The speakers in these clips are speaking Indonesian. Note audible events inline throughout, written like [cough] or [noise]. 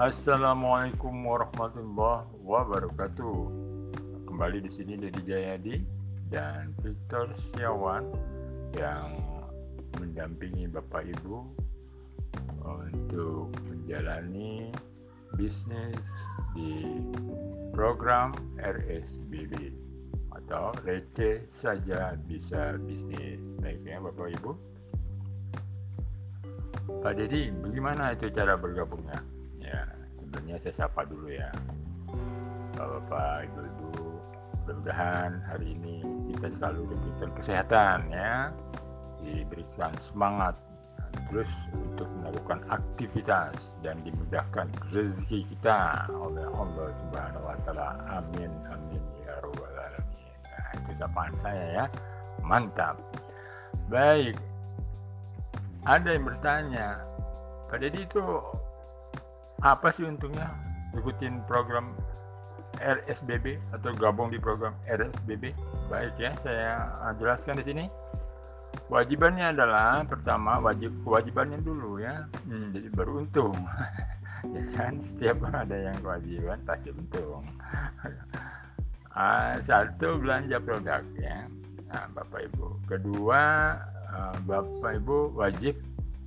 Assalamualaikum warahmatullahi wabarakatuh. Kembali di sini Dedi Jayadi dan Victor Setiawan yang mendampingi Bapak Ibu untuk menjalani bisnis di program RSBB atau receh saja bisa bisnis. Baiknya Bapak Ibu. Pak Dedi, bagaimana itu cara bergabungnya? Ya, sebenarnya saya sapa dulu ya. Bapak, Ibu-Ibu, mudah-mudahan hari ini kita selalu diberikan kesehatan ya, diberikan semangat terus untuk melakukan aktivitas dan dimudahkan rezeki kita oleh Allah Subhanahu wa taala. Amin amin ya rabbal alamin. Nah, itu sapaan saya ya. Mantap. Baik. Ada yang bertanya, Pak Deddy itu apa sih untungnya ikutin program RSBB atau gabung di program RSBB? Baik ya, saya jelaskan di sini. Wajibannya adalah pertama wajib kewajibannya dulu ya, hmm, jadi baru untung. [laughs] ya kan setiap ada yang kewajiban pasti untung. uh, [laughs] satu belanja produk ya, nah, Bapak Ibu. Kedua uh, Bapak Ibu wajib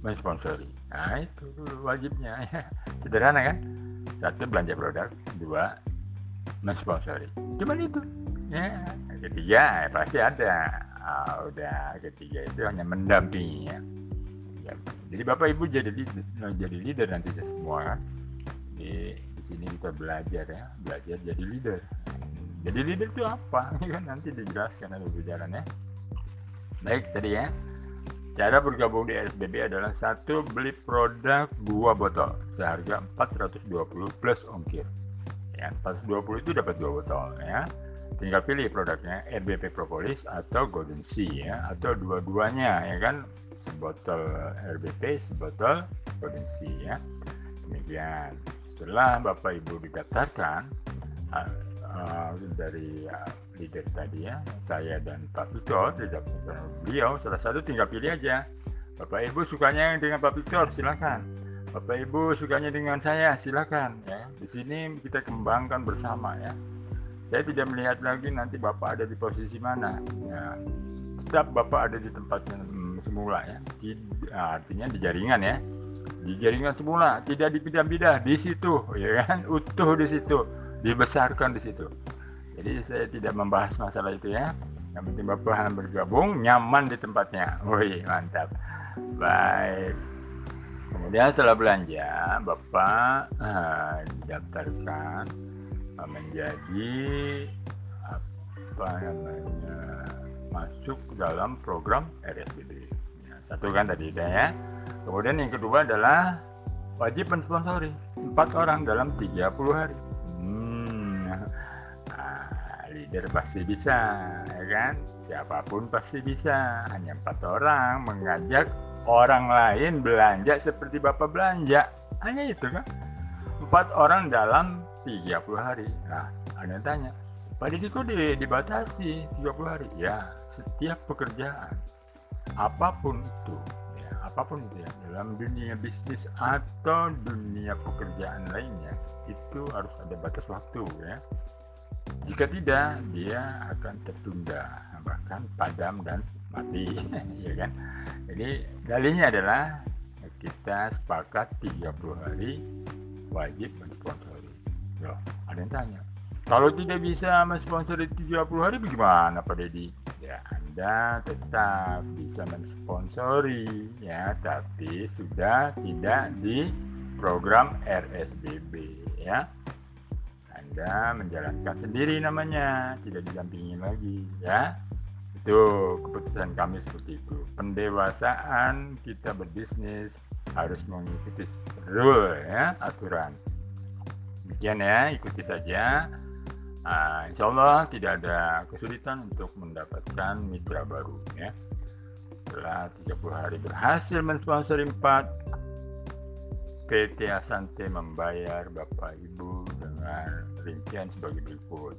mensponsori. Nah itu wajibnya ya. [laughs] Sederhana kan? Satu belanja produk, dua mensponsori. Cuman itu. Ya, ketiga ya, pasti ada uh, udah ketiga itu hanya mendampingi ya. ya. Jadi Bapak Ibu jadi jadi leader nanti semua kan. Di, di sini kita belajar ya, belajar jadi leader. Jadi leader itu apa? Kan [laughs] nanti dijelaskan ada ya. Baik tadi ya. Cara bergabung di SBB adalah satu beli produk dua botol. Seharga 420 plus ongkir. Ya, 420 itu dapat dua botol ya. Tinggal pilih produknya RBP Propolis atau Golden Sea ya. Atau dua-duanya ya kan? Sebotol RBP sebotol Golden Sea ya. Demikian. Setelah Bapak Ibu didaftarkan uh, uh, dari uh, leader tadi ya saya dan Pak Victor didaftarkan beliau salah satu tinggal pilih aja. Bapak Ibu sukanya dengan Pak Victor silakan. Bapak Ibu sukanya dengan saya silakan ya. Di sini kita kembangkan bersama ya. Saya tidak melihat lagi nanti bapak ada di posisi mana. Ya tetap bapak ada di tempat yang semula ya. Tidak, artinya di jaringan ya. Di jaringan semula tidak dipindah-pindah di situ ya kan? Utuh di situ dibesarkan di situ jadi saya tidak membahas masalah itu ya yang penting bapak bergabung nyaman di tempatnya wih mantap baik kemudian setelah belanja bapak uh, didaftarkan menjadi apa namanya masuk dalam program RSBD. Ya, satu kan tadi ya. Kemudian yang kedua adalah wajib mensponsori empat orang dalam 30 hari. Leader pasti bisa, ya kan? Siapa pun pasti bisa. Hanya empat orang mengajak orang lain belanja seperti bapak belanja. Hanya itu kan? Empat orang dalam 30 hari. Nah, ada yang tanya, Pak Didi kok dibatasi 30 hari? Ya, setiap pekerjaan, apa pun itu, ya, apa pun itu ya, dalam dunia bisnis atau dunia pekerjaan lainnya, itu harus ada batas waktu ya. Jika tidak, dia akan tertunda, bahkan padam dan mati, [laughs] ya kan? Jadi dalihnya adalah kita sepakat 30 hari wajib mensponsori. Loh, ada yang tanya. Kalau tidak bisa mensponsori 30 hari bagaimana Pak Dedi? Ya, Anda tetap bisa mensponsori ya, tapi sudah tidak di program RSBB ya. Anda menjalankan sendiri namanya, tidak didampingi lagi ya. Itu keputusan kami seperti itu. Pendewasaan kita berbisnis harus mengikuti rule ya, aturan demikian ya ikuti saja nah, insya Allah tidak ada kesulitan untuk mendapatkan mitra baru ya setelah 30 hari berhasil mensponsori 4 PT Asante membayar Bapak Ibu dengan rincian sebagai berikut.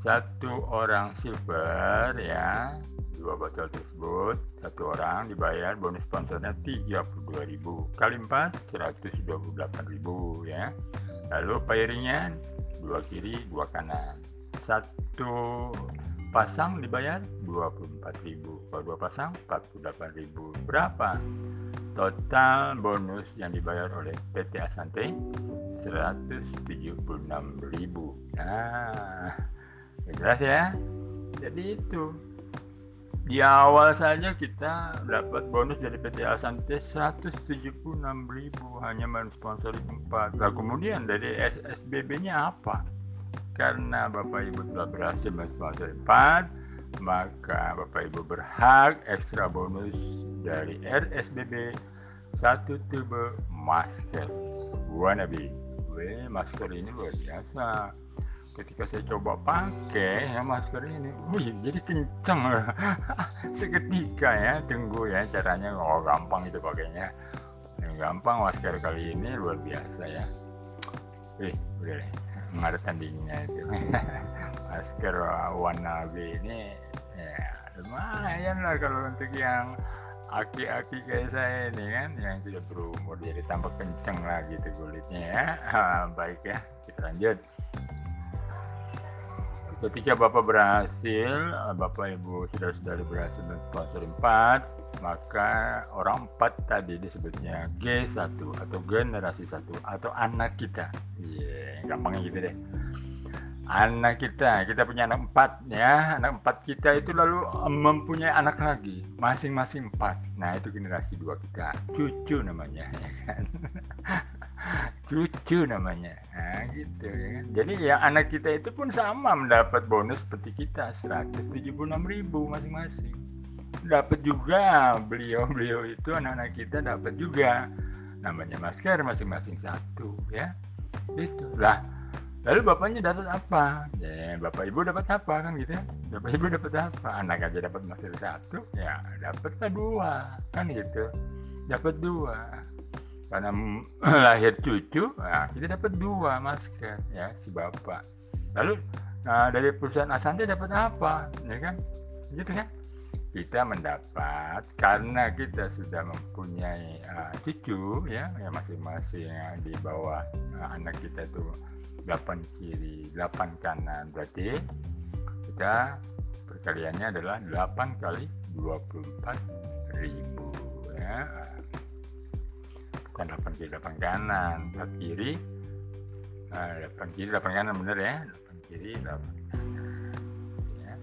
Satu orang silver ya dua botol tersebut. Satu orang dibayar bonus sponsornya 32.000 kali 4 128.000 ya. Lalu pairingnya dua kiri dua kanan. Satu pasang dibayar 24.000 kalau dua pasang 48.000 berapa total bonus yang dibayar oleh PT Asante 176.000 nah jelas ya jadi itu di awal saja kita dapat bonus dari PT Asante 176.000 hanya mensponsori tempat. Nah, kemudian dari SSBB-nya apa? Karena Bapak Ibu telah berhasil mensponsori tempat, maka Bapak Ibu berhak ekstra bonus dari RSBB satu tube masker wannabe. Weh, masker ini luar biasa. Ketika saya coba pakai ya masker ini wih jadi kenceng [laughs] seketika ya tunggu ya caranya oh gampang itu pakainya. Gampang masker kali ini luar biasa ya. Wih udah deh nggak ada tandingnya itu. [laughs] Masker warna B ini ya lumayan lah kalau untuk yang aki-aki kayak saya ini kan yang sudah berumur jadi tambah kenceng lah gitu kulitnya ya [laughs] baik ya kita lanjut ketika Bapak berhasil, eh, Bapak Ibu sudah-sudah berhasil sponsor 4, maka orang 4 tadi disebutnya G1 atau generasi 1 atau anak kita. Iya, yeah, gampangnya gitu deh. Anak kita, kita punya anak 4 ya. Anak 4 kita itu lalu eh, mempunyai anak lagi, masing-masing 4. Nah, itu generasi 2 kita. Cucu namanya [laughs] ya kan. cucu namanya nah, gitu ya kan jadi ya anak kita itu pun sama mendapat bonus seperti kita 176 ribu masing-masing dapat juga beliau-beliau itu anak-anak kita dapat juga namanya masker masing-masing satu ya itu lah lalu bapaknya dapat apa? Ya bapak ibu dapat apa kan gitu ya. Bapak ibu dapat apa? Anak aja dapat masker satu ya dapatlah dua kan gitu. Dapat dua. Karena [clears throat] lahir cucu nah, kita dapat dua masker ya si bapak. Lalu nah dari perusahaan Asante dapat apa? Ya kan? Gitu kan? Kita mendapat karena kita sudah mempunyai uh, cucu ya yang masing-masing di bawah uh, anak kita itu 8 kiri 8 kanan. Berarti kita perkaliannya adalah 8 kali 24 ribu ya. Bukan 8 kiri 8 kanan. 4 kiri nah, 8 kiri 8 kanan bener ya. 8 kiri 8 kanan ya.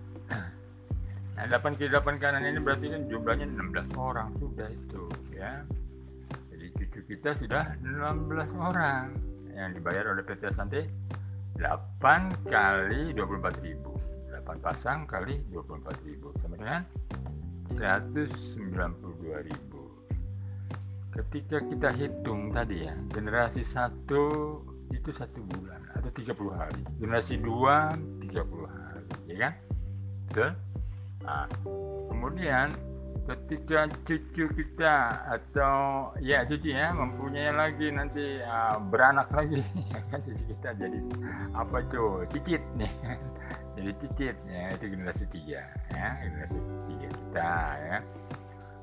nah 8 kiri 8 kanan ini berarti kan jumlahnya 16 orang. Sudah itu ya. Jadi cucu kita sudah 16 orang yang dibayar oleh PT Asante 8 kali 24 ribu. 8 pasang kali 24 ribu. Sama dengan 192 ribu. Ketika kita hitung tadi ya generasi satu itu satu bulan atau 30 hari. Generasi dua 30 hari. Ya kan? Betul? Nah, kemudian ketika cucu kita atau ya cucu ya mempunyai lagi nanti uh, beranak lagi. Ya [laughs] kan cucu kita jadi apa tuh cicit nih. [laughs] Jadi cicit ya itu generasi tiga ya generasi tiga kita ya.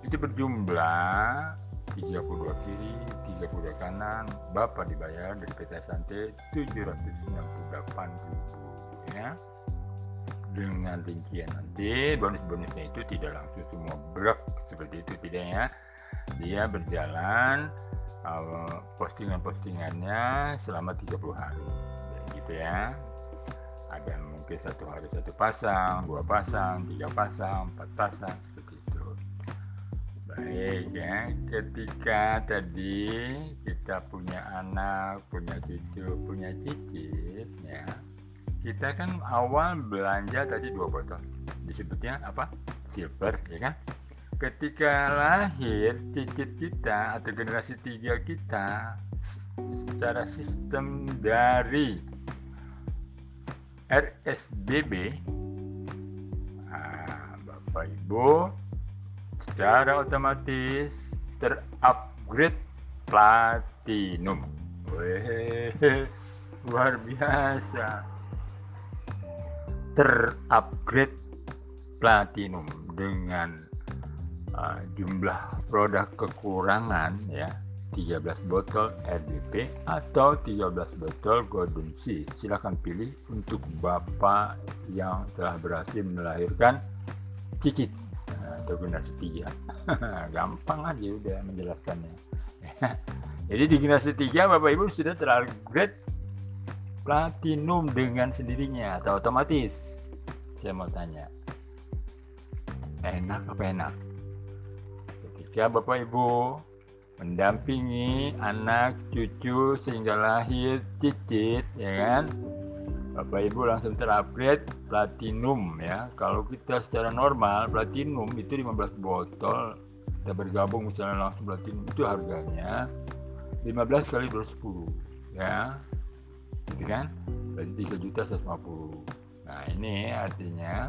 Itu berjumlah 32 kiri, 32 kanan, Bapak dibayar dari PT Sante 768 ribu ya. Dengan rincian nanti bonus-bonusnya itu tidak langsung semua blok seperti itu tidak ya. Dia berjalan uh, postingan-postingannya selama 30 hari. Ya, gitu ya. Ada mungkin satu hari satu pasang, dua pasang, tiga pasang, empat pasang, Baik ya, ketika tadi kita punya anak, punya cucu, punya cicit ya. Kita kan awal belanja tadi dua botol. Disebutnya apa? Silver ya kan? Ketika lahir cicit kita atau generasi tiga kita secara sistem dari RSBB nah, Bapak Ibu secara otomatis terupgrade platinum. Wih, luar biasa. Terupgrade platinum dengan uh, jumlah produk kekurangan ya 13 botol RDP atau 13 botol Golden Sea. Silahkan pilih untuk Bapak yang telah berhasil melahirkan cicit atau generasi tiga. Gampang aja udah menjelaskannya. [laughs] Jadi di generasi tiga Bapak Ibu sudah terupgrade platinum dengan sendirinya atau otomatis. Saya mau tanya, enak apa enak? Ketika Bapak Ibu mendampingi anak cucu sehingga lahir cicit ya kan? Bapak Ibu langsung terupgrade platinum ya. Kalau kita secara normal platinum itu 15 botol. Kita bergabung misalnya langsung platinum itu harganya 15 kali 210 ya gitu kan? Berarti 3 juta 150 nah ini artinya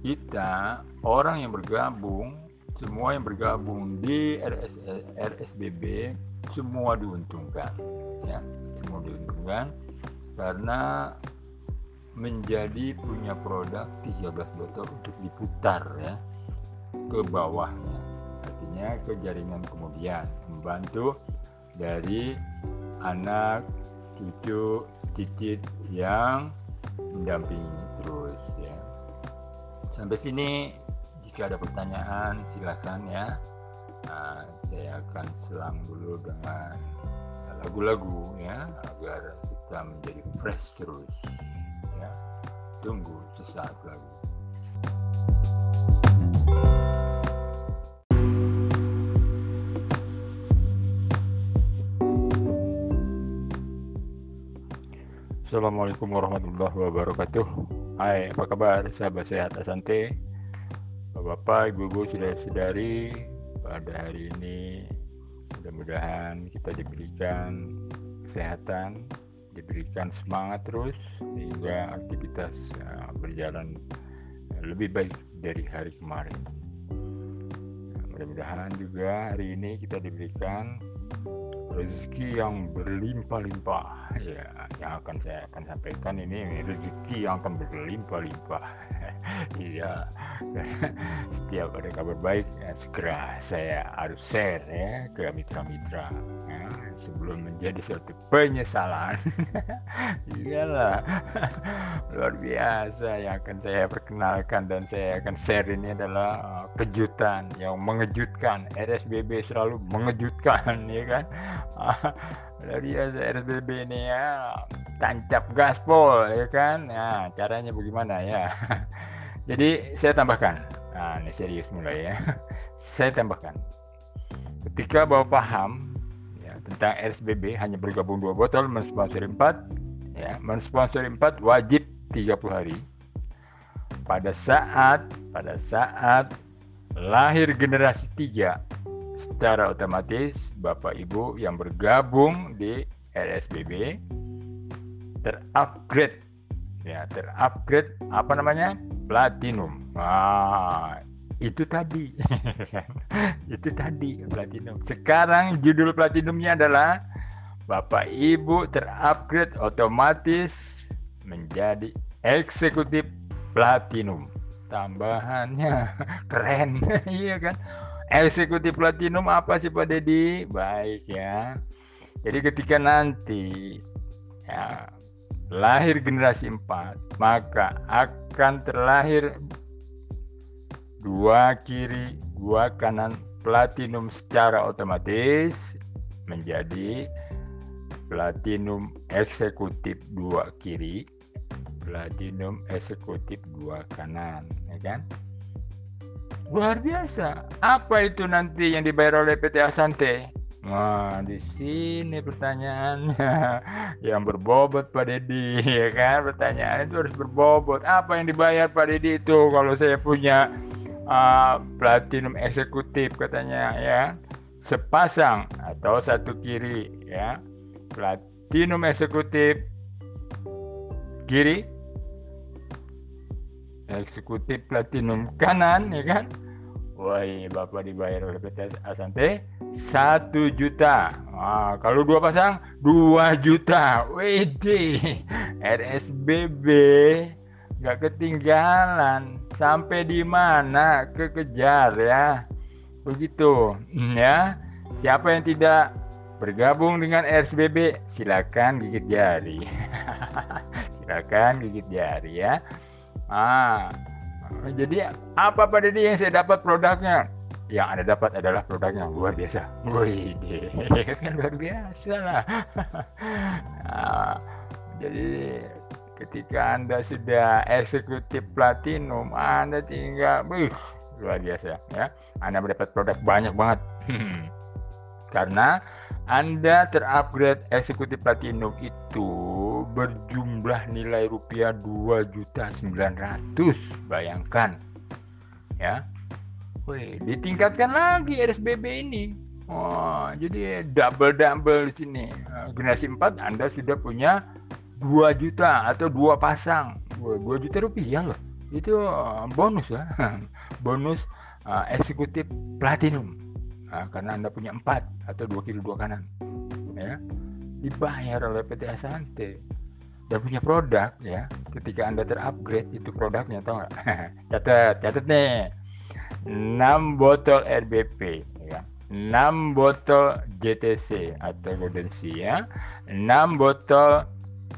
kita orang yang bergabung semua yang bergabung di RS, RSBB semua diuntungkan ya. Semua diuntungkan karena menjadi punya produk 13 botol untuk diputar ya ke bawahnya. Artinya ke jaringan kemudian membantu dari anak cucu cicit yang mendampingi terus ya. Sampai sini jika ada pertanyaan silakan ya. Nah, saya akan selang dulu dengan lagu-lagu ya agar kita menjadi fresh terus ya. Tunggu sesaat lagi Assalamualaikum warahmatullahi wabarakatuh. Hai apa kabar? Sahabat sehat Asante. Bapak, Ibu-ibu, saudara-saudari, pada hari ini mudah-mudahan kita diberikan kesehatan, diberikan semangat terus sehingga aktivitas uh, berjalan lebih baik dari hari kemarin. Mudah-mudahan juga hari ini kita diberikan rezeki yang berlimpah-limpah. Ya yang akan saya akan sampaikan ini rezeki yang akan berlimpah-limpah. [laughs] Iya. [laughs] Setiap ada kabar baik ya, segera saya harus share ya ke mitra-mitra. Ya, sebelum menjadi suatu penyesalan. [laughs] Iyalah. Luar biasa. Yang akan saya perkenalkan dan saya akan share ini adalah uh, kejutan yang mengejutkan. RSBB selalu mengejutkan ya kan [laughs] biasa RSBB ini ya. Tancap gaspol ya kan? Nah caranya bagaimana ya? [laughs] Jadi saya tambahkan. Nah ini serius mulai ya. [laughs] Saya tambahkan. Ketika bapak paham ya, tentang RSBB hanya bergabung dua botol mensponsori empat ya mensponsori empat wajib 30 hari. Pada saat pada saat lahir generasi tiga secara otomatis Bapak Ibu yang bergabung di RSBB terupgrade. Ya terupgrade apa namanya? Platinum. Ah itu tadi. [laughs] Itu tadi platinum. Sekarang judul platinumnya adalah Bapak Ibu terupgrade otomatis menjadi eksekutif platinum. Tambahannya [laughs] keren. [laughs] Iya kan eksekutif platinum apa sih Pak Dedi baik ya. Jadi ketika nanti ya lahir generasi 4 maka akan terlahir dua kiri dua kanan platinum secara otomatis menjadi platinum eksekutif dua kiri platinum eksekutif dua kanan ya kan luar biasa. Apa itu nanti yang dibayar oleh PT Asante? Nah, di sini pertanyaannya. [laughs] Yang berbobot Pak Dedi, [laughs] ya kan? Pertanyaan itu harus berbobot. Apa yang dibayar Pak Dedi itu kalau saya punya uh, platinum eksekutif katanya ya, sepasang atau satu kiri ya, platinum eksekutif kiri, eksekutif platinum kanan ya kan? Wah, Bapak dibayar oleh PT Asante satu juta. Nah, kalau dua pasang dua juta. WD RSBB nggak ketinggalan sampai di mana kekejar ya begitu ya siapa yang tidak bergabung dengan RSBB silakan gigit jari [laughs] silakan gigit jari ya ah. Jadi apa pada dia yang saya dapat produknya? Yang anda dapat adalah produk yang luar biasa. Wih [laughs] kan luar biasa lah. Nah, [laughs] jadi ketika anda sudah eksekutif platinum anda tinggal wih, luar biasa ya. Anda mendapat produk banyak banget. [laughs] Karena anda terupgrade eksekutif platinum itu berjumlah nilai rupiah 2.900 bayangkan ya Wih, ditingkatkan lagi RSBB ini. Oh, jadi double double di sini. Eh, generasi 4 Anda sudah punya 2 juta atau dua pasang. 2 juta rupiah loh. Itu eh, bonus ya. [laughs] bonus uh, eksekutif platinum. Nah, karena Anda punya 4 atau 2 kiri 2 kanan. Ya. Dibayar oleh PT Asante dan punya produk ya. Ketika anda terupgrade itu produknya tau nggak? [laughs] Catat catat nih. 6 botol RBP ya. 6 botol JTC atau Goldensia, 6 botol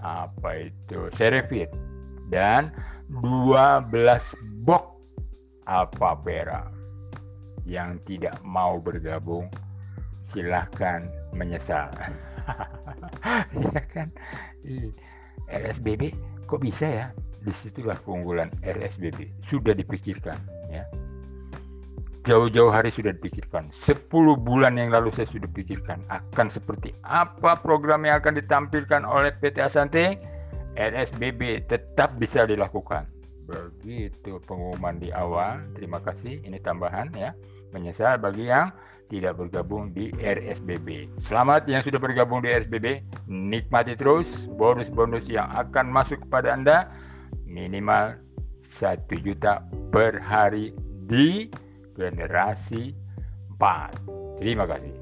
apa itu Serevit dan 12 box apa pera yang tidak mau bergabung silahkan menyesal. [laughs] Ya kan RSBB kok bisa ya di situlah keunggulan RSBB sudah dipikirkan ya jauh-jauh hari sudah dipikirkan. 10 bulan yang lalu saya sudah pikirkan akan seperti apa program yang akan ditampilkan oleh PT Asante. RSBB tetap bisa dilakukan. Begitu pengumuman di awal. Terima kasih. Ini tambahan ya. Menyesal bagi yang tidak bergabung di RSBB. Selamat yang sudah bergabung di RSBB. Nikmati terus bonus-bonus yang akan masuk kepada Anda minimal 1 juta per hari di generasi 4. Terima kasih.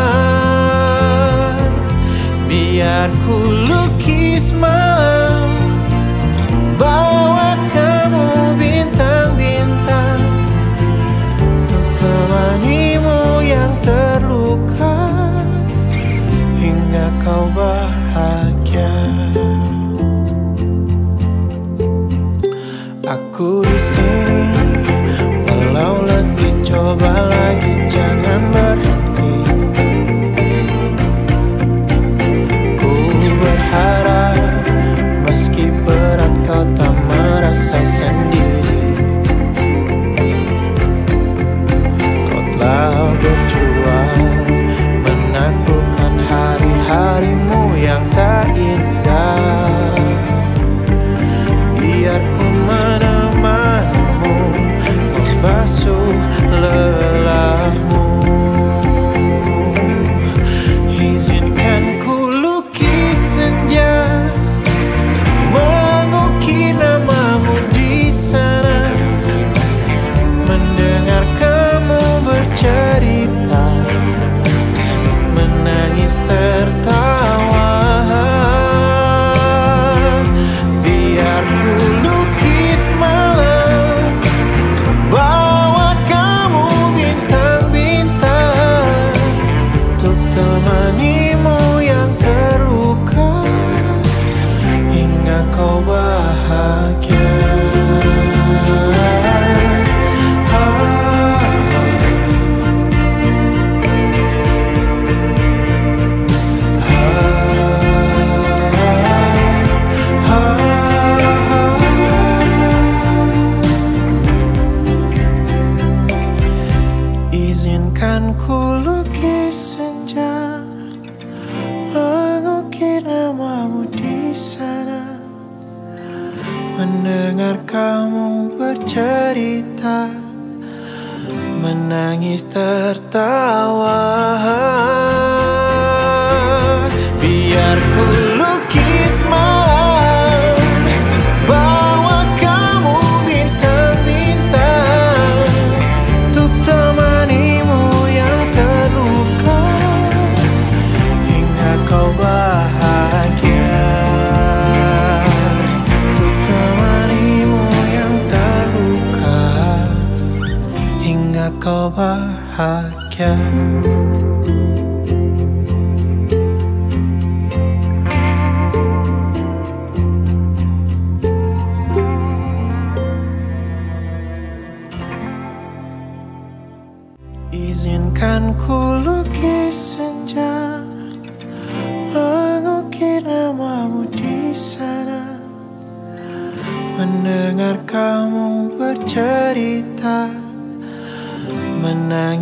Biar ku lukis malam Bawa kamu bintang-bintang Untuk temanimu yang terluka hingga kau bahagia. Aku di sini, walau letih coba lagi jangan berharap meski berat kau tak merasa sendiri.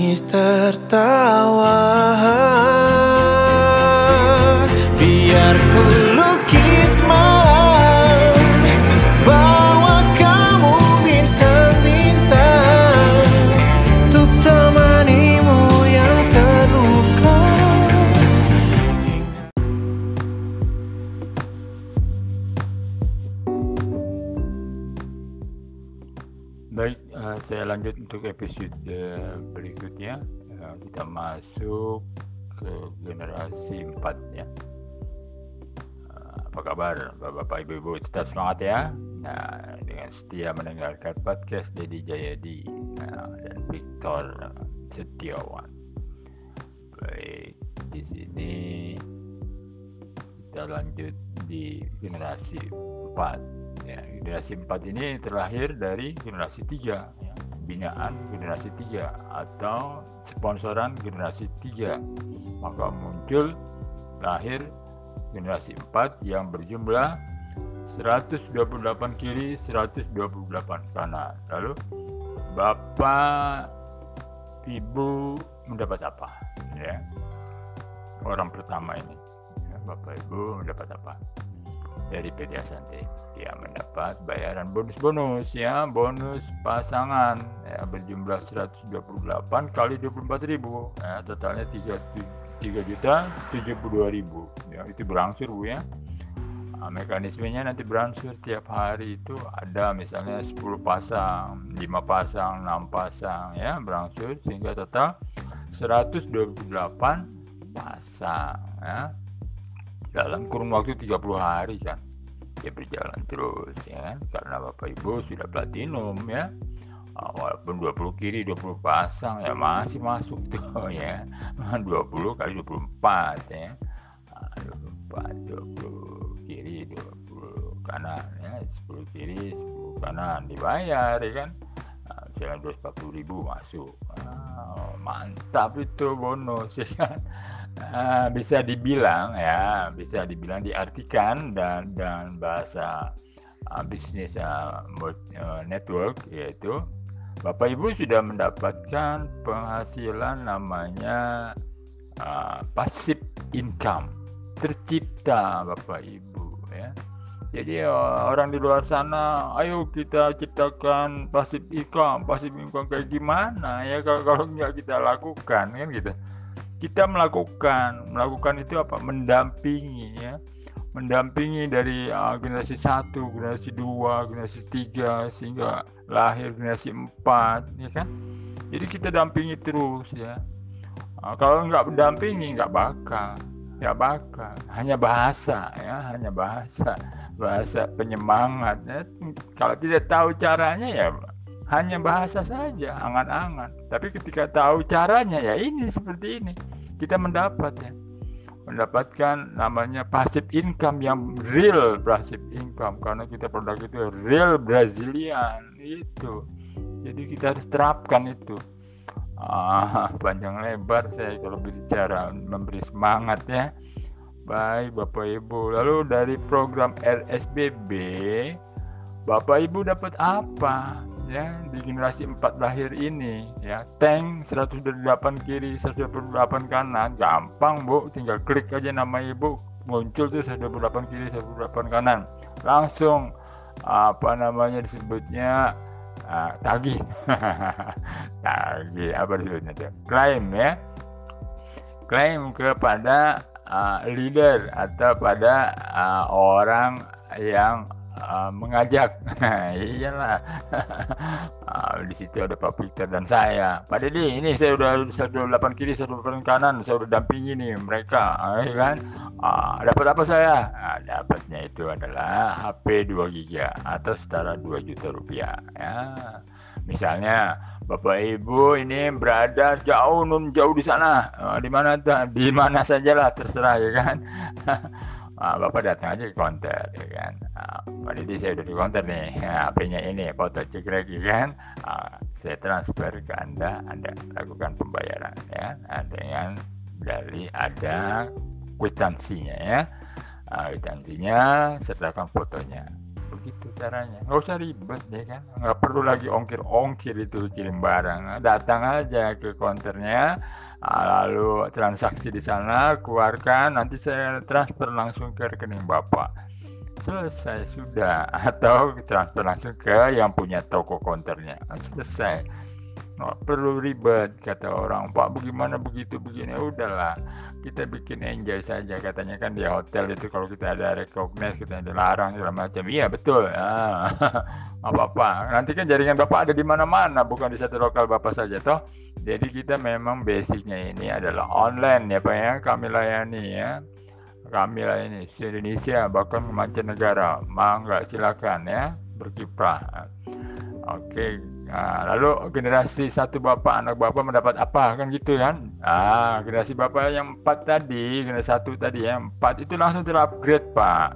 Menangis tertawa untuk episode eh, berikutnya. Eh, kita masuk ke generasi 4 ya. Eh, apa kabar Bapak Ibu Ibu tetap semangat ya. Nah, dengan setia mendengarkan podcast Dedi Jayadi dan Victor Setiawan. Baik, di sini kita lanjut di generasi 4 ya, generasi 4 ini terlahir dari generasi 3 ya, binaan generasi 3 atau sponsoran generasi 3 maka muncul lahir generasi 4 yang berjumlah 128 kiri 128 kanan. Lalu Bapak Ibu mendapat apa? Ya. Orang pertama ini. Ya, Bapak Ibu mendapat apa? Dari PT Asante dia mendapat bayaran bonus-bonus ya bonus pasangan. Ya berjumlah 128 kali 24 ribu. Ya, totalnya 3, 3 juta 72 ribu. Ya, itu berangsur bu ya. Nah, mekanismenya nanti berangsur tiap hari itu ada misalnya 10 pasang 5 pasang 6 pasang ya berangsur sehingga total 128 pasang ya. Dalam kurun waktu 30 hari kan dia berjalan terus ya. Karena Bapak Ibu sudah platinum ya. Ah, walaupun 20 kiri 20 pasang ya masih masuk tuh [laughs] ya. [laughs] 20 kali 24 ya. Ah, 24 20 kiri 20 kanan ya. 10 kiri 10 kanan dibayar ya kan? Ah, misalnya 240 ribu masuk. Ah, mantap itu bonus [laughs] ya kan Ah, bisa dibilang ya bisa dibilang diartikan dan dan bahasa uh, bisnis uh, network yaitu Bapak Ibu sudah mendapatkan penghasilan namanya uh, passive income tercipta Bapak Ibu ya. Jadi uh, orang di luar sana ayo kita ciptakan passive income passive income kayak gimana ya kalau nggak kita lakukan kan gitu kita melakukan melakukan itu apa? Mendampingi ya. Mendampingi dari uh, generasi satu generasi dua generasi tiga sehingga lahir generasi empat ya kan? Jadi kita dampingi terus ya. Uh, kalau nggak mendampingi nggak bakal nggak bakal. Hanya bahasa ya hanya bahasa. Bahasa penyemangat ya. kalau tidak tahu caranya ya hanya bahasa saja angan-angan. Tapi ketika tahu caranya ya ini seperti ini. Kita mendapat ya mendapatkan namanya passive income yang real passive income. Karena kita produk itu real Brazilian itu. Jadi kita harus terapkan itu. Ah, panjang lebar saya kalau bicara memberi semangat ya. Baik Bapak Ibu. Lalu dari program RSBB Bapak Ibu dapat apa ya di generasi 4 lahir ini ya tank 128 kiri 128 kanan gampang Bu. Tinggal klik aja nama Ibu muncul tuh 128 kiri 128 kanan. Langsung apa namanya disebutnya uh, tagih. [laughs] Tagih apa disebutnya tuh? Klaim ya. Klaim kepada uh, leader atau pada uh, orang yang uh, mengajak. [laughs] Iyalah. Uh, [laughs] di situ ada Pak Victor dan saya. Pak Dedi ini saya udah 108 kiri 108 kanan. Saya udah dampingi nih mereka ya kan? Uh, dapat apa saya? Nah, dapatnya itu adalah HP 2 GB atau setara 2 juta rupiah ya. Misalnya Bapak Ibu ini berada jauh nun jauh di sana. Uh, di mana? Di mana sajalah terserah ya kan [laughs] uh, Bapak datang aja ke konter ya kan? Didi saya udah di konter nih. Ya, HP-nya ini foto cek lagi kan? Uh, saya transfer ke Anda Anda lakukan pembayaran ya. Uh, dengan dari ada kwitansinya ya. Uh, kwitansinya sertakan fotonya. Begitu caranya. Nggak usah ribet ya kan? Nggak perlu lagi ongkir-ongkir itu kirim barang. Datang aja ke konternya Ah, lalu transaksi di sana keluarkan nanti saya transfer langsung ke rekening bapak. Selesai sudah. [laughs] Atau transfer langsung ke yang punya toko konternya. Ah, selesai. Nggak perlu ribet kata orang pak bagaimana begitu begini? Udahlah kita bikin enjoy saja. Katanya kan di hotel itu kalau kita ada recognize kita dilarang segala macam. Iya betul. Ah, [laughs] apa apa nanti kan jaringan bapak ada di mana-mana bukan di satu lokal bapak saja toh. Jadi kita memang basicnya ini adalah online ya Pak ya. Kami layani ya. Kami layani Indonesia bahkan mancanegara. Mangga silakan ya berkiprah. Oke, nah, lalu generasi satu bapak anak bapak mendapat apa kan gitu kan? Ah, generasi bapak yang empat tadi, generasi satu tadi ya empat itu langsung terupgrade pak.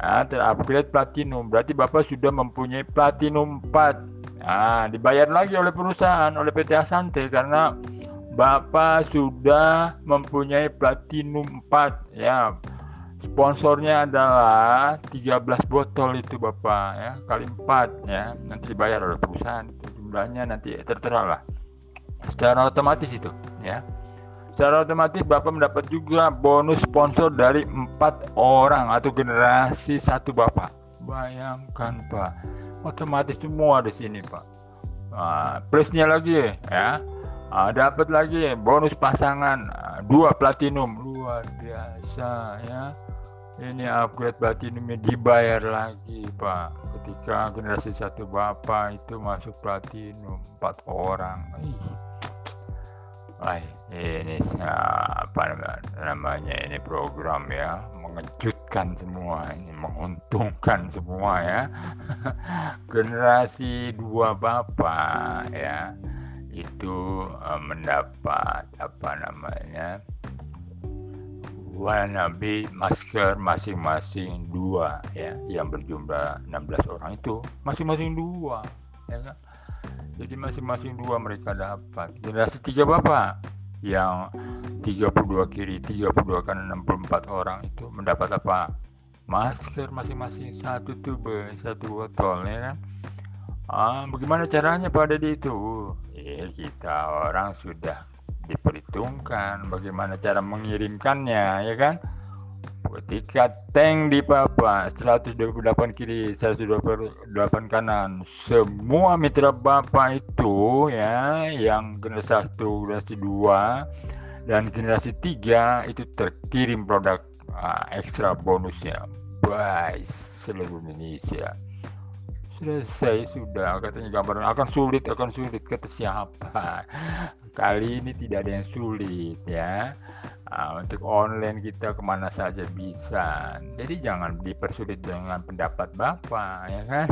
Ah, terupgrade platinum. Berarti bapak sudah mempunyai platinum 4 Nah, dibayar lagi oleh perusahaan, oleh PT Asante karena Bapak sudah mempunyai platinum 4 ya. Sponsornya adalah 13 botol itu Bapak ya, kali 4 ya. Nanti dibayar oleh perusahaan jumlahnya nanti tertera lah. Secara otomatis itu ya. Secara otomatis Bapak mendapat juga bonus sponsor dari empat orang atau generasi satu Bapak. Bayangkan Pak otomatis semua di sini pak nah, plusnya lagi ya nah, dapat lagi bonus pasangan nah, dua platinum luar biasa ya ini upgrade platinumnya dibayar lagi pak. Ketika generasi satu bapak itu masuk platinum empat orang. Ih. Wah, ini apa namanya ini program ya? Mengejutkan semua ini menguntungkan semua ya. [laughs] Generasi dua bapak ya itu uh, mendapat apa namanya wannabe masker masing-masing dua ya. Yang berjumlah 16 orang itu masing-masing dua ya kan? Jadi masing-masing dua mereka dapat. Generasi tiga bapak yang 32 kiri 32 kanan 64 orang itu mendapat apa? Masker masing-masing. Satu tube satu botol ya kan? Ah, bagaimana caranya pada di itu? Ya kita orang sudah diperhitungkan bagaimana cara mengirimkannya ya kan? Ketika tank di papa 128 kiri 128 kanan semua mitra bapak itu ya yang generasi 1 generasi 2 dan generasi 3 itu terkirim produk uh, ekstra bonusnya by seluruh Indonesia selesai sudah katanya gambaran akan sulit akan sulit kata siapa kali ini tidak ada yang sulit ya Nah, untuk online kita ke mana saja bisa. Jadi jangan dipersulit dengan pendapat Bapak, ya kan?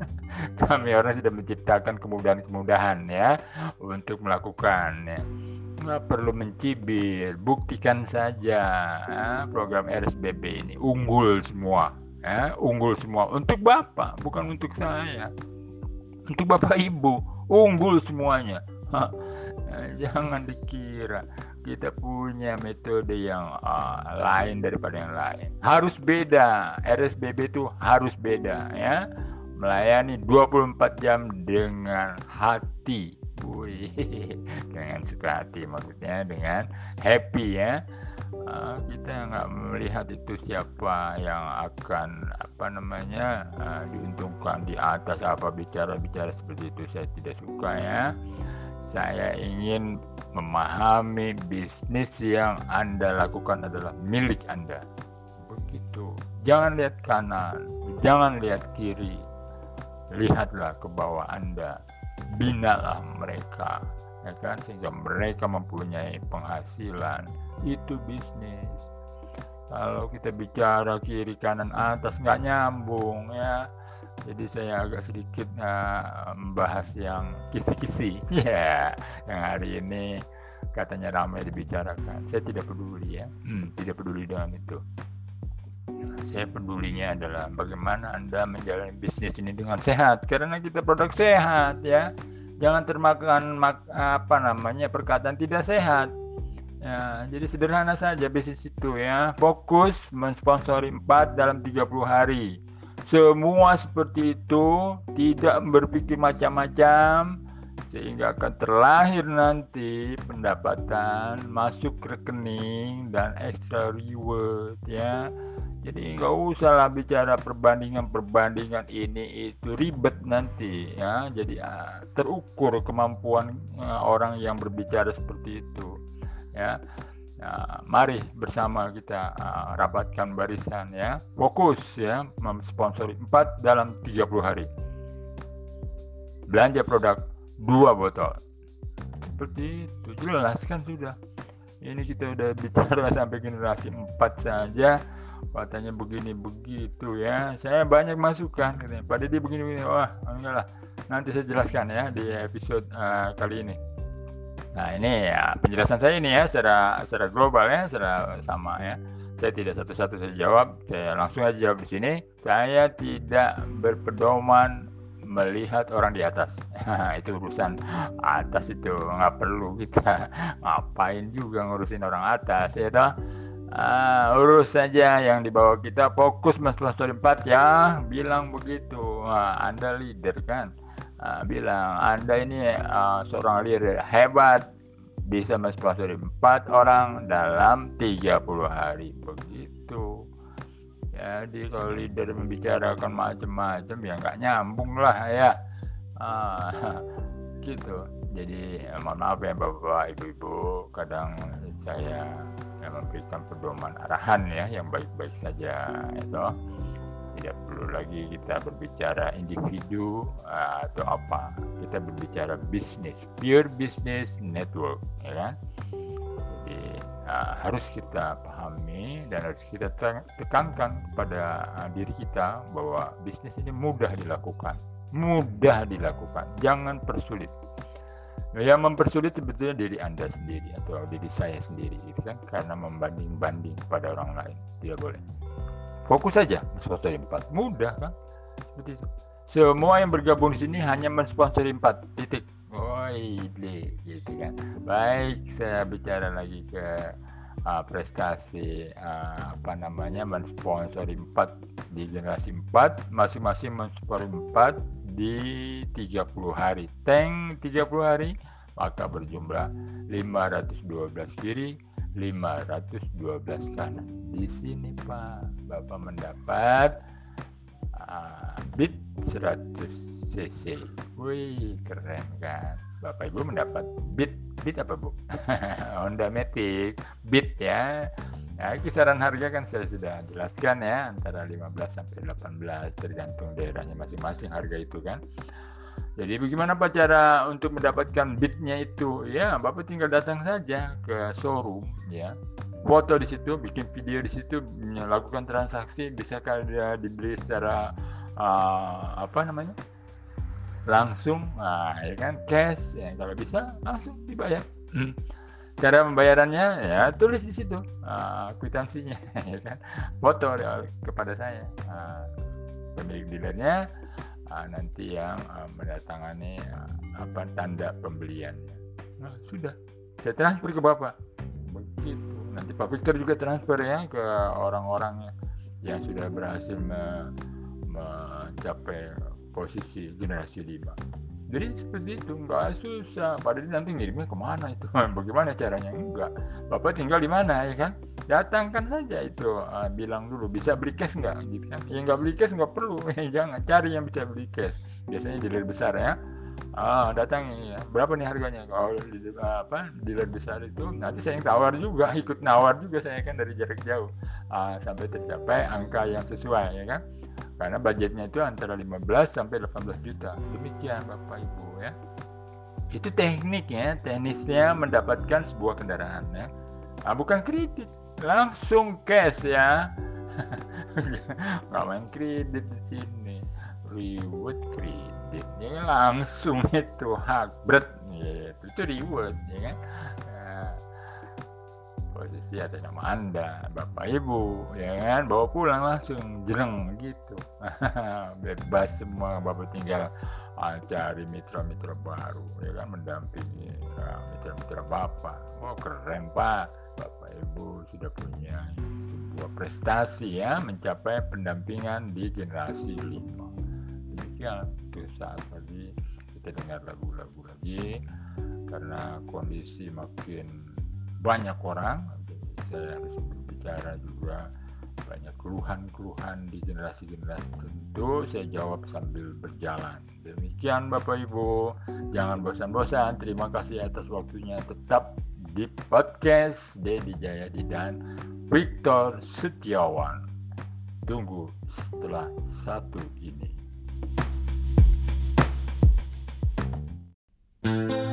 [laughs] Kami orang sudah menciptakan kemudahan-kemudahan ya untuk melakukan. Ya. Nggak perlu mencibir, buktikan saja ya, program RSBB ini unggul semua, ya, unggul semua untuk Bapak, bukan untuk saya. Untuk Bapak Ibu, unggul semuanya. Ha, jangan dikira kita punya metode yang uh, lain daripada yang lain. Harus beda. RSBB itu harus beda ya. Melayani 24 jam dengan hati. Wih, [laughs] dengan suka hati maksudnya dengan happy ya. Uh, kita nggak melihat itu siapa yang akan apa namanya uh, diuntungkan di atas apa bicara-bicara seperti itu. Saya tidak suka ya. Saya ingin memahami bisnis yang anda lakukan adalah milik anda. Begitu. Jangan lihat kanan jangan lihat kiri. Lihatlah ke bawah anda. Binalah mereka ya kan? Sehingga mereka mempunyai penghasilan itu bisnis. Kalau kita bicara kiri kanan atas nggak nyambung ya. Jadi saya agak sedikit uh, membahas yang kisi-kisi [laughs] ya yang hari ini katanya ramai dibicarakan. Saya tidak peduli ya. Hmm, tidak peduli dengan itu. Saya pedulinya adalah bagaimana anda menjalani bisnis ini dengan sehat. Karena kita produk sehat ya jangan termakan mak, apa namanya perkataan tidak sehat. Ya jadi sederhana saja bisnis itu ya. Fokus mensponsori 4 dalam 30 hari. Semua seperti itu tidak berpikir macam-macam sehingga akan terlahir nanti pendapatan masuk rekening dan extra reward ya jadi nggak usah bicara perbandingan-perbandingan ini itu ribet nanti ya jadi uh, terukur kemampuan uh, orang yang berbicara seperti itu ya Nah, mari bersama kita uh, rapatkan barisan ya. Fokus ya memsponsori 4 dalam 30 hari. Belanja produk dua botol. Seperti itu jelas kan sudah. Ini kita udah bicara [laughs] sampai generasi 4 saja katanya begini begitu ya. Saya banyak masukan katanya. Pada dia begini begini wah enggak lah. Nanti saya jelaskan ya di episode uh, kali ini. Nah ini ya penjelasan saya ini ya secara secara global ya secara sama ya. Saya tidak satu-satu saya jawab saya langsung aja jawab di sini. Saya tidak berpedoman melihat orang di atas. [laughs] Itu urusan atas itu nggak perlu kita [laughs] ngapain juga ngurusin orang atas ya toh Ah, urus saja yang di bawah kita. Fokus mas story 4 ya. Bilang begitu. Nah, anda leader kan? Ah, bilang anda ini uh, seorang leader hebat. Bisa mensponsori 4 orang dalam 30 hari. Begitu. Jadi kalau leader membicarakan macam-macam ya nggak nyambung lah ya. Ah, [laughs] gitu. Jadi mohon maaf ya bapak ibu-ibu. Kadang saya yang memberikan pedoman arahan ya yang baik-baik saja itu tidak perlu lagi kita berbicara individu uh, atau apa. Kita berbicara bisnis pure business network ya kan? Jadi uh, harus kita pahami dan harus kita tekankan kepada uh, diri kita bahwa bisnis ini mudah dilakukan. Mudah dilakukan. Jangan persulit yang mempersulit sebetulnya diri anda sendiri atau diri saya sendiri itu kan? Karena membanding-banding pada orang lain. Tidak boleh. Fokus saja sponsori empat. Mudah kan? Seperti itu. Semua yang bergabung di sini hanya mensponsori empat. Titik. Oh gitu kan? Baik saya bicara lagi ke uh, prestasi uh, apa namanya? Mensponsori empat di generasi empat. Masing-masing mensponsori empat di 30 hari. Tank 30 hari maka berjumlah 512 kiri 512 kanan. Di sini Pak Bapak mendapat uh, bit 100 cc. Wih keren kan? Bapak Ibu mendapat bit bit apa Bu? [laughs] Honda Matic bit ya Nah, kisaran harga kan saya sudah jelaskan ya antara 15 sampai 18 tergantung daerahnya masing-masing harga itu kan. Jadi bagaimana Pak cara untuk mendapatkan bitnya itu? Ya, Bapak tinggal datang saja ke showroom ya. Foto di situ, bikin video di situ, melakukan transaksi bisa dia dibeli secara uh, apa namanya? langsung, nah, ya kan cash ya kalau bisa langsung dibayar. Hmm cara pembayarannya ya tulis di situ. Uh, kwitansinya [laughs] ya kan? Foto kepada saya. Uh, pemilik dealernya uh, nanti yang uh, mendatangani apa tanda pembeliannya sudah. Saya transfer ke bapak. Begitu. Nanti pak Victor juga transfer ya ke orang-orang yang sudah berhasil me mencapai posisi generasi 5 jadi seperti itu nggak susah. Padahal nanti ngirimnya ke mana itu? [laughs] Bagaimana caranya? Enggak. Bapak tinggal di mana ya kan? Datangkan saja itu. Uh, bilang dulu bisa beli cash nggak? Gitu kan. Yang nggak beli cash nggak perlu. [laughs] Jangan cari yang bisa beli cash. Biasanya dealer besar ya. Ah datangi ya. berapa nih harganya? Kalau di apa dealer besar itu nanti saya yang tawar juga [laughs] ikut nawar juga saya kan dari jarak jauh. Ah, sampai tercapai angka yang sesuai ya kan karena budgetnya itu antara 15 sampai 18 juta. Demikian Bapak Ibu ya. Itu tekniknya teknisnya mendapatkan sebuah kendaraan ya. Nah, bukan kredit langsung cash ya. [laughs] Nggak main kredit di sini. Reward kredit ya langsung itu hak berat. Ya, itu reward ya kan posisi atas nama anda bapak ibu ya kan? Bawa pulang langsung jereng gitu. [laughs] Bebas semua bapak tinggal ah, cari mitra-mitra baru ya kan? Mendampingi ah, mitra-mitra bapak. Oh keren pak. Bapak ibu sudah punya sebuah prestasi ya mencapai pendampingan di generasi lima. Demikian itu saat tadi kita dengar lagu-lagu lagi karena kondisi makin banyak orang saya harus berbicara juga banyak keluhan-keluhan di generasi-generasi tentu saya jawab sambil berjalan. Demikian Bapak Ibu. Jangan bosan-bosan. Terima kasih atas waktunya. Tetap di podcast Dedi Jayadi dan Victor Setiawan. Tunggu setelah satu ini. Baik,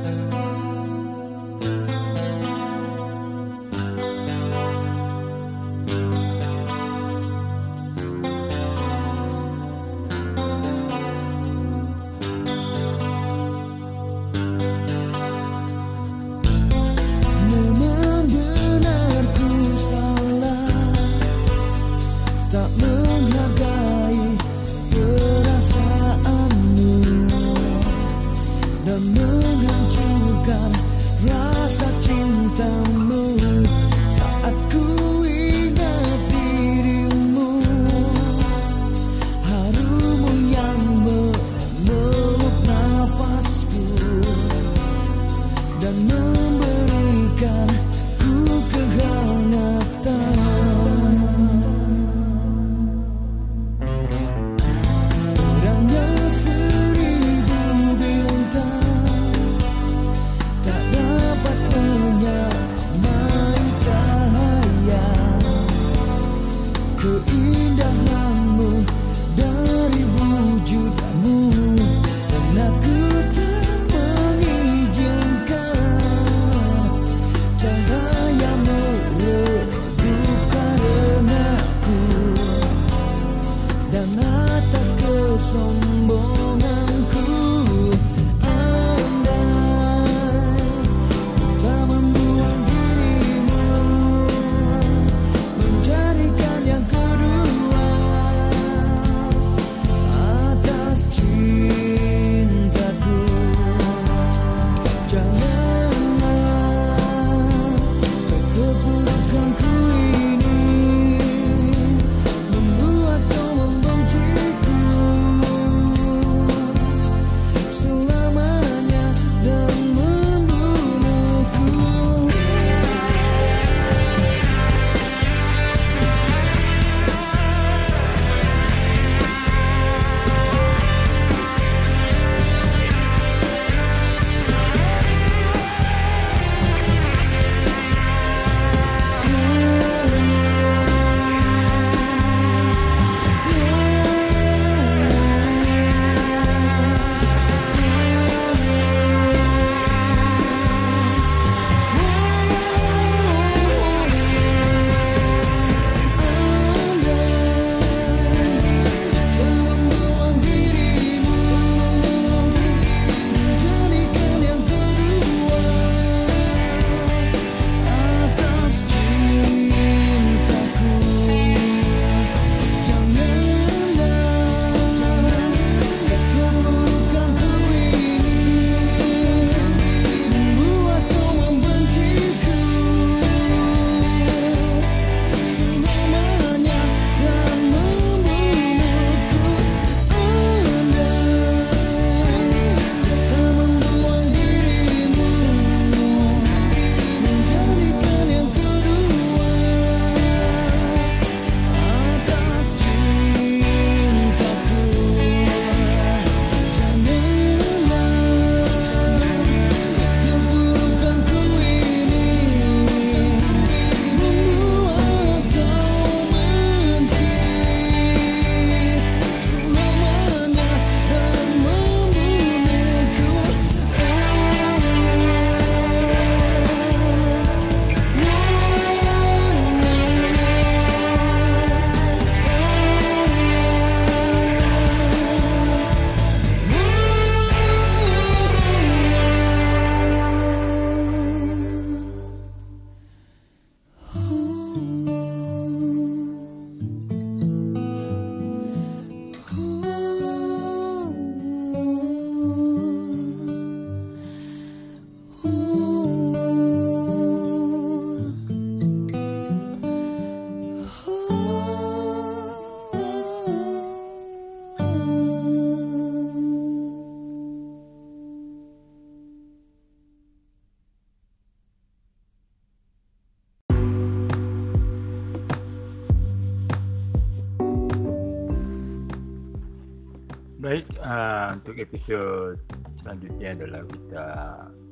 untuk episode selanjutnya adalah kita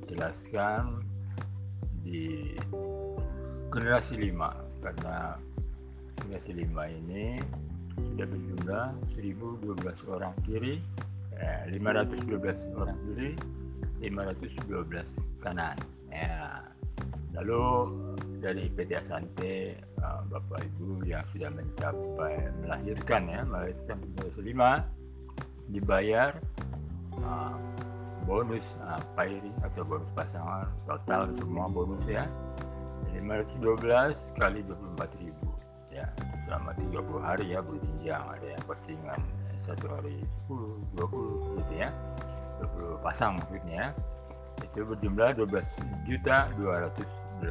jelaskan di generasi 5 karena generasi 5 ini sudah berjumlah 1012 orang kiri, eh, 512 orang kiri, 512 kanan. Ya. Lalu dari PT Asante uh, Bapak Ibu yang sudah mencapai melahirkan ya melahirkan generasi 5 dibayar uh, bonus uh, pairing atau bonus pasangan total semua bonus ya. 512 kali 24 ribu ya. Selama 30 hari ya berjenjang ada yang postingan satu hari 10 20 gitu ya. 20 pasang maksudnya. Itu berjumlah 12 juta 288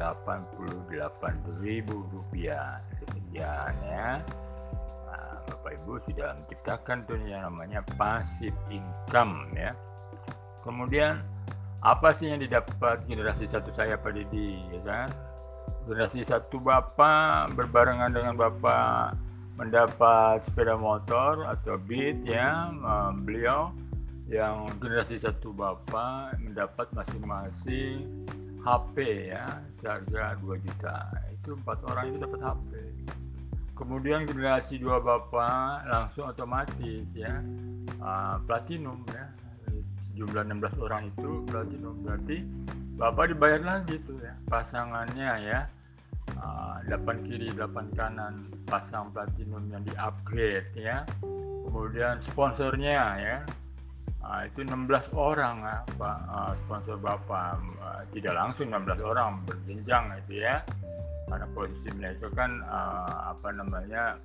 ribu rupiah. Demikian ya Bapak Ibu sudah menciptakan tuh yang namanya passive income ya. Kemudian apa sih yang didapat generasi satu saya Pak Didi ya kan? Generasi satu Bapak berbarengan dengan Bapak mendapat sepeda motor atau Beat ya beliau yang generasi satu Bapak mendapat masing-masing HP ya seharga 2 juta itu empat orang itu dapat HP kemudian generasi dua bapak langsung otomatis ya uh, platinum ya. Jumlah 16 orang itu platinum. Berarti bapak dibayar lagi tuh ya pasangannya ya. Uh, 8 kiri 8 kanan pasang platinum yang di upgrade ya. Kemudian sponsornya ya. Uh, itu 16 orang ya pak sponsor bapak. Tidak langsung 16 orang berjenjang itu ya karena posisi itu kan uh, apa namanya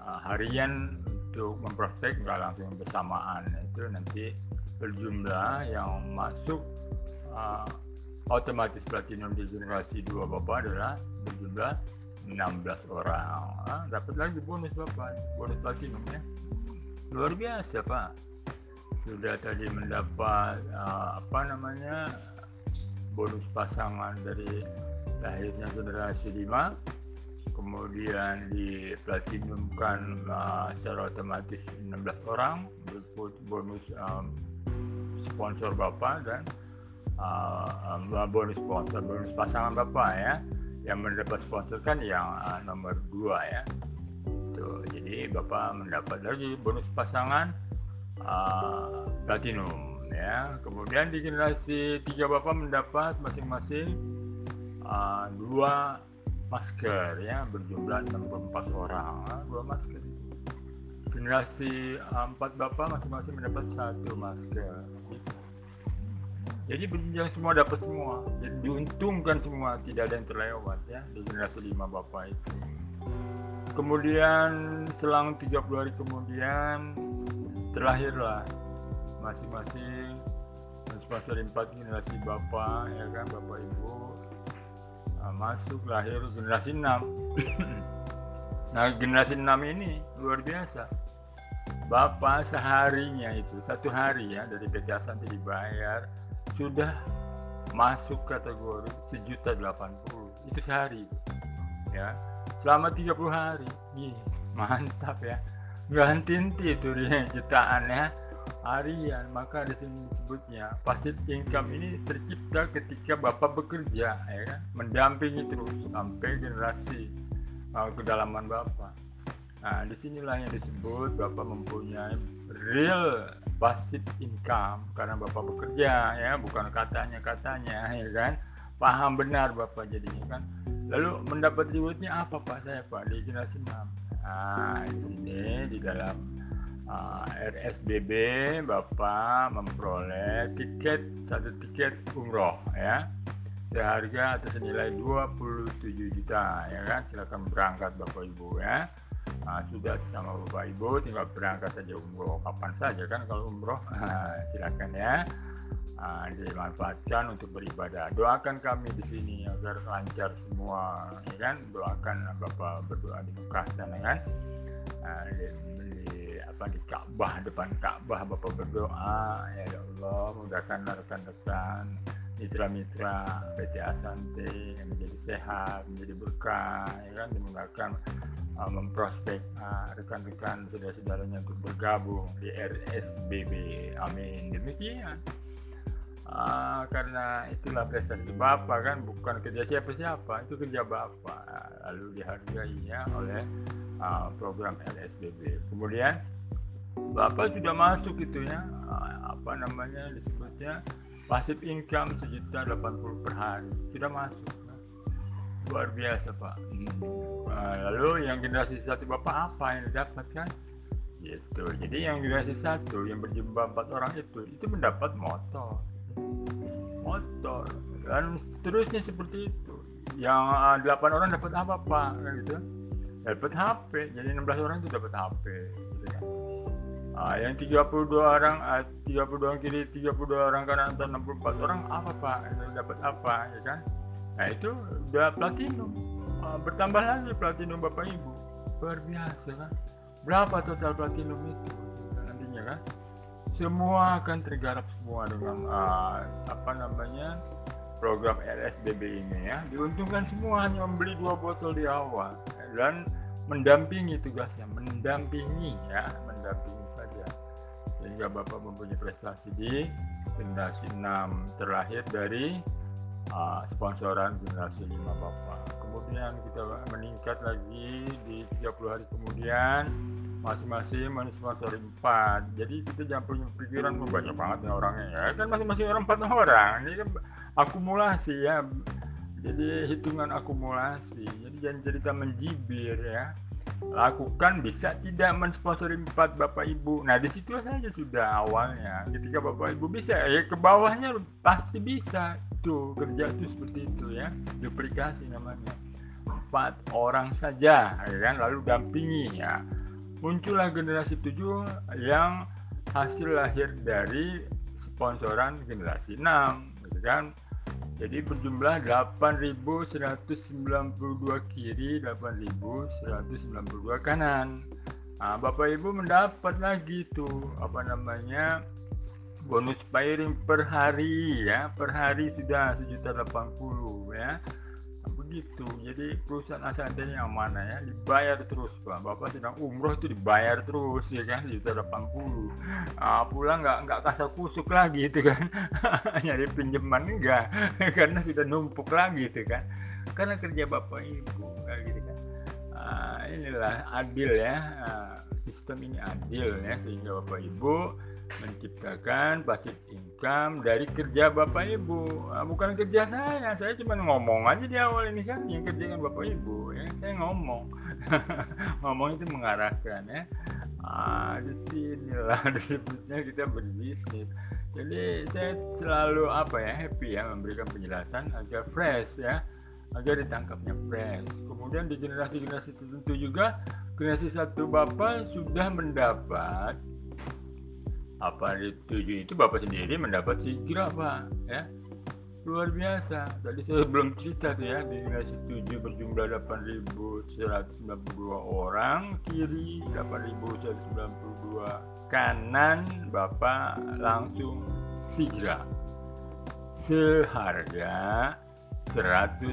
uh, harian untuk memprospek nggak langsung bersamaan. Itu nanti berjumlah yang masuk uh, otomatis platinum di generasi dua bapak adalah berjumlah 16 orang. Ah, dapat lagi bonus bapak bonus platinum ya. Luar biasa pak. Sudah tadi mendapat uh, apa namanya bonus pasangan dari lahirnya generasi 5 kemudian di platinumkan uh, secara otomatis 16 orang bonus um, sponsor bapak dan uh, um, bonus sponsor bonus pasangan bapak ya. Yang mendapat sponsor kan yang uh, nomor 2 ya. Tuh, jadi bapak mendapat lagi bonus pasangan uh, platinum ya. Kemudian di generasi tiga bapak mendapat masing-masing uh, dua masker ya berjumlah 64 orang uh, dua masker generasi uh, empat bapak masing-masing mendapat satu masker jadi berjenjang semua dapat semua jadi diuntungkan semua tidak ada yang terlewat ya di generasi lima bapak itu kemudian selang 30 hari kemudian terlahirlah masing-masing sponsor empat generasi bapak ya kan bapak ibu nah, masuk lahir generasi 6 nah generasi 6 ini luar biasa. Bapak seharinya itu satu hari ya dari PT Asanti dibayar sudah masuk kategori sejuta delapan puluh. Itu sehari ya. Selama 30 hari. Ih, mantap ya. Nggak henti itu jutaan ya harian. Maka di sini disebutnya passive income ini tercipta ketika bapak bekerja ya kan? Mendampingi terus sampai generasi uh, kedalaman bapak. Nah di sinilah yang disebut bapak mempunyai real passive income. Karena bapak bekerja ya bukan katanya katanya ya kan? Paham benar bapak jadinya kan? Lalu mendapat rewardnya apa pak? Saya pak di generasi 6 nah di sini di dalam ah, RSBB Bapak memperoleh tiket satu tiket umroh ya. Seharga atau senilai 27 juta ya kan? Silakan berangkat Bapak Ibu ya. Nah, sudah sama Bapak Ibu tinggal berangkat saja umroh. Kapan saja kan kalau umroh [laughs] silakan ya. Nah, dimanfaatkan untuk beribadah. Doakan kami di sini agar lancar semua ya kan? Doakan Bapak berdoa di Mekah sana kan? Nah, apa di Ka'bah depan Ka'bah Bapak berdoa ya Allah mudahkan rekan-rekan mitra-mitra PT Asante yang menjadi sehat, menjadi berkah, ya kan dimudahkan uh, memprospek uh, rekan-rekan saudara-saudaranya untuk bergabung di RSBB. Amin. Demikian. Uh, karena itulah prestasi Bapak kan bukan kerja siapa-siapa, itu kerja Bapak. Lalu dihargai ya oleh uh, program LSBB. Kemudian Bapak sudah masuk itu ya, uh, apa namanya disebutnya? Passive income sejuta 80 per hari. Sudah masuk. Luar biasa pak. Nah, lalu yang generasi satu bapak apa yang didapatkan gitu. Jadi yang generasi satu yang berjumlah empat orang itu itu mendapat motor. Motor. Dan seterusnya seperti itu. Yang ah, delapan orang dapat apa pak? Gitu. Dapat HP jadi 16 orang itu dapat HP gitu kan Ah, yang 32 orang, ah, 32 orang kiri, 32 orang kanan atau 64 orang apa Pak? Dapat apa ya kan? Nah itu udah platinum. Ah, bertambah lagi platinum Bapak Ibu. Luar biasa kan? Berapa total platinum itu nantinya kan? Semua akan tergarap semua dengan uh, apa namanya program LSBB ini ya. Diuntungkan semua hanya membeli dua botol di awal dan mendampingi tugasnya, mendampingi ya, mendampingi sehingga Bapak mempunyai prestasi di generasi 6 terlahir dari uh, sponsoran generasi 5 Bapak. Kemudian kita meningkat lagi di 30 hari kemudian masing-masing mensponsori 4 jadi kita jangan punya pikiran oh, banyak banget ya orangnya. Ya kan masing-masing orang 4 orang. Ini kan akumulasi ya. Jadi hitungan akumulasi. Jadi jangan cerita menjibir ya lakukan bisa tidak mensponsori empat bapak ibu. Nah di situ saja sudah awalnya. Ketika bapak ibu bisa ya ke bawahnya pasti bisa. Tuh kerja itu seperti itu ya. Duplikasi namanya. Empat orang saja ya kan? Lalu dampingi ya. Muncullah generasi tujuh yang hasil lahir dari sponsoran generasi enam gitu kan jadi berjumlah 8.192 kiri 8.192 kanan. Nah, Bapak Ibu mendapat lagi tuh apa namanya bonus pairing per hari ya. Per hari sudah sejuta 80 ya begitu jadi perusahaan Asante yang mana ya? Dibayar terus pak. Bapak sedang umroh itu dibayar terus ya kan? Juta 80 nah, pulang nggak nggak kasar kusuk lagi itu kan. [laughs] Nyari pinjaman enggak [laughs] karena sudah numpuk lagi itu kan. Karena kerja bapak ibu kayak gitu kan. Nah, inilah adil ya. Nah, sistem ini adil ya sehingga bapak ibu menciptakan passive income dari kerja bapak ibu. Nah, bukan kerja saya saya cuma ngomong aja di awal ini kan yang kerjakan bapak ibu ya saya ngomong. [laughs] Ngomong itu mengarahkan ya. Ah, di sinilah [laughs] disebutnya kita berbisnis. Jadi saya selalu apa ya happy ya memberikan penjelasan agar fresh ya. Agar ditangkapnya fresh. Kemudian di generasi-generasi tertentu juga generasi satu bapak sudah mendapat apa tujuh itu bapak sendiri mendapat hijrah pak ya? Luar biasa. Tadi saya belum cerita tuh ya di generasi tujuh berjumlah 8.192 orang kiri 8.192 kanan bapak langsung hijrah seharga 125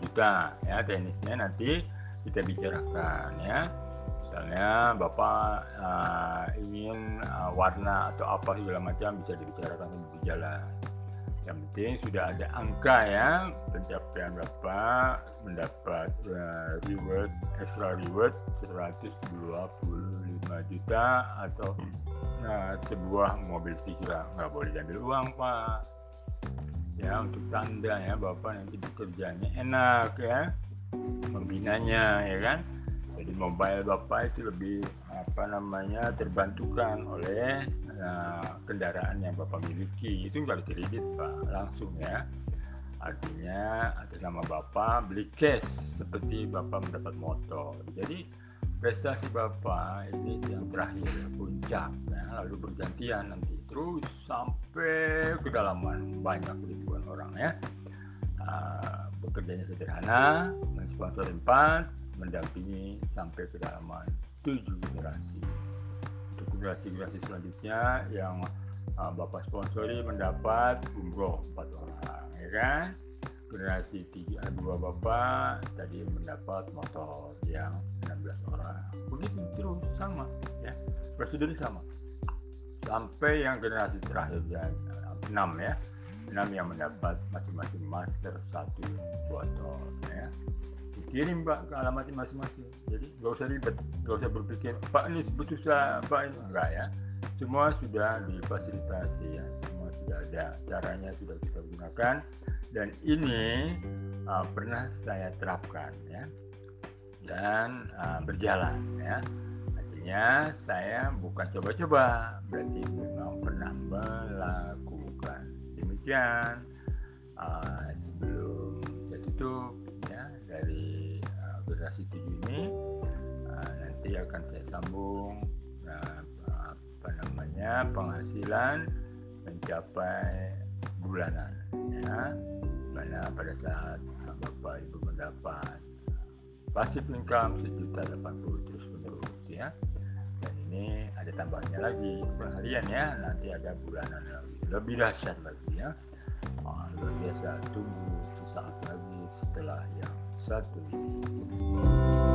juta. Ya teknisnya nanti kita bicarakan ya. Misalnya bapak uh, ingin warna atau apa segala macam bisa dibicarakan di jalan. Yang penting sudah ada angka ya pencapaian bapak mendapat uh, reward extra reward 125 juta atau uh, sebuah mobil hijrah. Nggak boleh diambil uang pak. Ya untuk tanda ya bapak nanti bekerjanya enak ya membinanya ya kan jadi mobile bapak itu lebih apa namanya terbantukan oleh uh, kendaraan yang bapak miliki. Itu nggak kredit pak langsung ya. Artinya atas nama bapak beli cash seperti bapak mendapat motor. Jadi prestasi bapak ini yang terakhir puncak ya, lalu bergantian nanti. Terus sampai kedalaman banyak ribuan orang ya. Uh, bekerjanya sederhana mensponsor empat mendampingi sampai kedalaman tujuh generasi. Untuk generasi-generasi selanjutnya yang uh, bapak sponsori mendapat umroh empat orang ya kan? Generasi tiga dua bapak tadi mendapat motor yang 16 orang. Begitu terus sama ya. Presiden sama. Sampai yang generasi terakhir yang enam ya. Enam yang mendapat masing-masing master satu botol ya dikirim pak ke alamatnya masing-masing. Jadi nggak usah ribet nggak usah berpikir pak ini saya pak ini. Enggak ya. Semua sudah difasilitasi ya. Semua sudah ada caranya sudah kita gunakan. Dan ini uh, pernah saya terapkan ya. Dan uh, berjalan ya. Artinya saya bukan coba-coba. Berarti memang pernah melakukan. Demikian uh, sebelum saya tutup 7 ini. Uh, nanti akan saya sambung. Uh, apa namanya penghasilan mencapai bulanan ya. Mana pada saat bapak ibu mendapat pasif income sejuta delapan puluh terus menerus ya. Dan ini ada tambahnya lagi perharian ya. Nanti ada bulanan lagi lebih dahsyat lagi ya. Ah, Luar biasa tunggu sesaat lagi setelah yang satu ini